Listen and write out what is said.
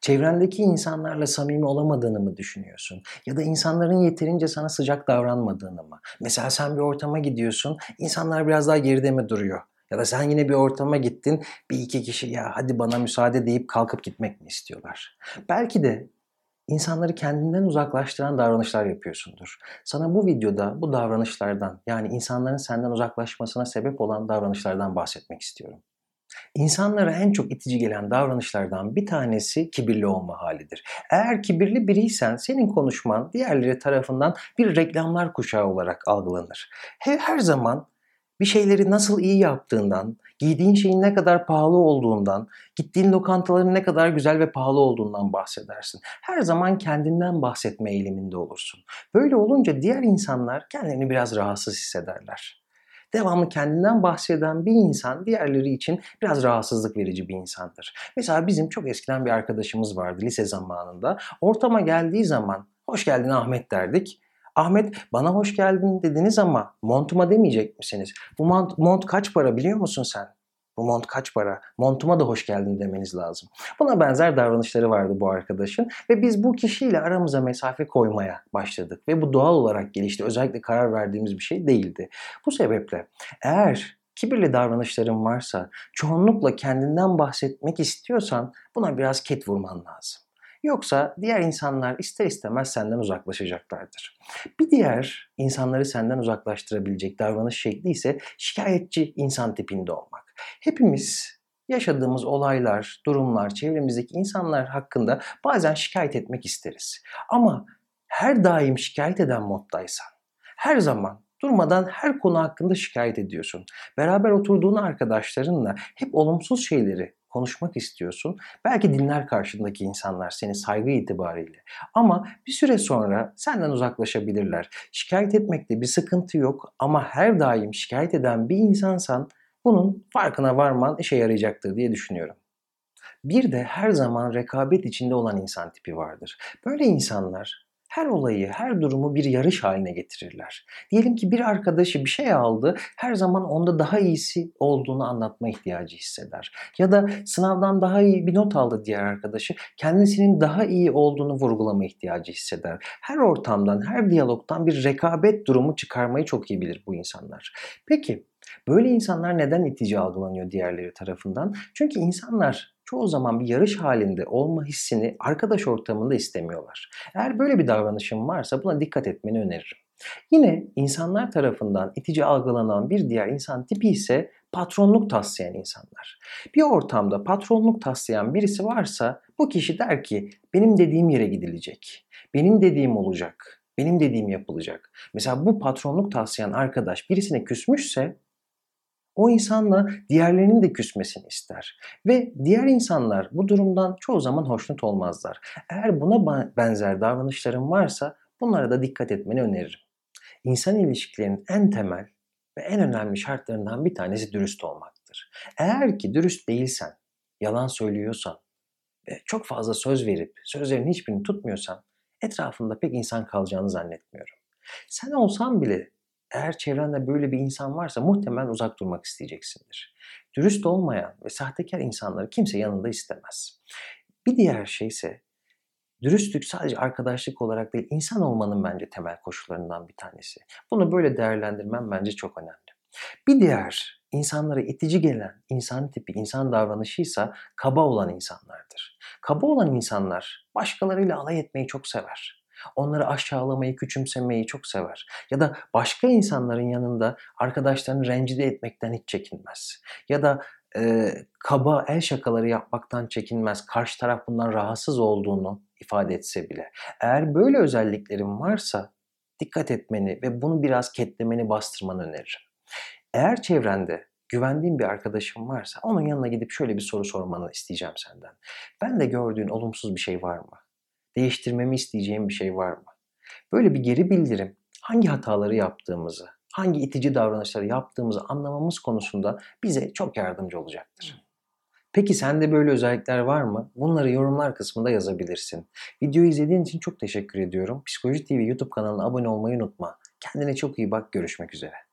Çevrendeki insanlarla samimi olamadığını mı düşünüyorsun? Ya da insanların yeterince sana sıcak davranmadığını mı? Mesela sen bir ortama gidiyorsun, insanlar biraz daha geride mi duruyor? Ya da sen yine bir ortama gittin, bir iki kişi ya hadi bana müsaade deyip kalkıp gitmek mi istiyorlar? Belki de insanları kendinden uzaklaştıran davranışlar yapıyorsundur. Sana bu videoda bu davranışlardan yani insanların senden uzaklaşmasına sebep olan davranışlardan bahsetmek istiyorum. İnsanlara en çok itici gelen davranışlardan bir tanesi kibirli olma halidir. Eğer kibirli biriysen senin konuşman diğerleri tarafından bir reklamlar kuşağı olarak algılanır. Her zaman bir şeyleri nasıl iyi yaptığından, giydiğin şeyin ne kadar pahalı olduğundan, gittiğin lokantaların ne kadar güzel ve pahalı olduğundan bahsedersin. Her zaman kendinden bahsetme eğiliminde olursun. Böyle olunca diğer insanlar kendilerini biraz rahatsız hissederler. Devamlı kendinden bahseden bir insan diğerleri için biraz rahatsızlık verici bir insandır. Mesela bizim çok eskiden bir arkadaşımız vardı lise zamanında. Ortama geldiği zaman hoş geldin Ahmet derdik. Ahmet bana hoş geldin dediniz ama montuma demeyecek misiniz? Bu mont, mont kaç para biliyor musun sen? Bu mont kaç para? Montuma da hoş geldin demeniz lazım. Buna benzer davranışları vardı bu arkadaşın ve biz bu kişiyle aramıza mesafe koymaya başladık ve bu doğal olarak gelişti. Özellikle karar verdiğimiz bir şey değildi. Bu sebeple eğer kibirli davranışların varsa, çoğunlukla kendinden bahsetmek istiyorsan buna biraz ket vurman lazım. Yoksa diğer insanlar ister istemez senden uzaklaşacaklardır. Bir diğer insanları senden uzaklaştırabilecek davranış şekli ise şikayetçi insan tipinde olmak. Hepimiz yaşadığımız olaylar, durumlar, çevremizdeki insanlar hakkında bazen şikayet etmek isteriz. Ama her daim şikayet eden moddaysan, her zaman durmadan her konu hakkında şikayet ediyorsun. Beraber oturduğun arkadaşlarınla hep olumsuz şeyleri konuşmak istiyorsun. Belki dinler karşındaki insanlar seni saygı itibariyle. Ama bir süre sonra senden uzaklaşabilirler. Şikayet etmekte bir sıkıntı yok ama her daim şikayet eden bir insansan bunun farkına varman işe yarayacaktır diye düşünüyorum. Bir de her zaman rekabet içinde olan insan tipi vardır. Böyle insanlar her olayı, her durumu bir yarış haline getirirler. Diyelim ki bir arkadaşı bir şey aldı, her zaman onda daha iyisi olduğunu anlatma ihtiyacı hisseder. Ya da sınavdan daha iyi bir not aldı diğer arkadaşı, kendisinin daha iyi olduğunu vurgulama ihtiyacı hisseder. Her ortamdan, her diyalogtan bir rekabet durumu çıkarmayı çok iyi bilir bu insanlar. Peki Böyle insanlar neden itici algılanıyor diğerleri tarafından? Çünkü insanlar çoğu zaman bir yarış halinde olma hissini arkadaş ortamında istemiyorlar. Eğer böyle bir davranışın varsa buna dikkat etmeni öneririm. Yine insanlar tarafından itici algılanan bir diğer insan tipi ise patronluk taslayan insanlar. Bir ortamda patronluk taslayan birisi varsa bu kişi der ki benim dediğim yere gidilecek, benim dediğim olacak, benim dediğim yapılacak. Mesela bu patronluk taslayan arkadaş birisine küsmüşse o insanla diğerlerinin de küsmesini ister. Ve diğer insanlar bu durumdan çoğu zaman hoşnut olmazlar. Eğer buna benzer davranışların varsa bunlara da dikkat etmeni öneririm. İnsan ilişkilerinin en temel ve en önemli şartlarından bir tanesi dürüst olmaktır. Eğer ki dürüst değilsen, yalan söylüyorsan ve çok fazla söz verip sözlerin hiçbirini tutmuyorsan etrafında pek insan kalacağını zannetmiyorum. Sen olsan bile eğer çevrende böyle bir insan varsa muhtemelen uzak durmak isteyeceksindir. Dürüst olmayan ve sahtekar insanları kimse yanında istemez. Bir diğer şey ise dürüstlük sadece arkadaşlık olarak değil insan olmanın bence temel koşullarından bir tanesi. Bunu böyle değerlendirmem bence çok önemli. Bir diğer insanlara itici gelen insan tipi, insan davranışıysa kaba olan insanlardır. Kaba olan insanlar başkalarıyla alay etmeyi çok sever Onları aşağılamayı, küçümsemeyi çok sever. Ya da başka insanların yanında arkadaşlarını rencide etmekten hiç çekinmez. Ya da e, kaba el şakaları yapmaktan çekinmez. Karşı taraf bundan rahatsız olduğunu ifade etse bile. Eğer böyle özelliklerin varsa dikkat etmeni ve bunu biraz ketlemeni, bastırmanı öneririm. Eğer çevrende güvendiğin bir arkadaşın varsa onun yanına gidip şöyle bir soru sormanı isteyeceğim senden. Ben de gördüğün olumsuz bir şey var mı? Değiştirmemi isteyeceğim bir şey var mı? Böyle bir geri bildirim hangi hataları yaptığımızı, hangi itici davranışları yaptığımızı anlamamız konusunda bize çok yardımcı olacaktır. Peki sende böyle özellikler var mı? Bunları yorumlar kısmında yazabilirsin. Videoyu izlediğin için çok teşekkür ediyorum. Psikoloji TV YouTube kanalına abone olmayı unutma. Kendine çok iyi bak. Görüşmek üzere.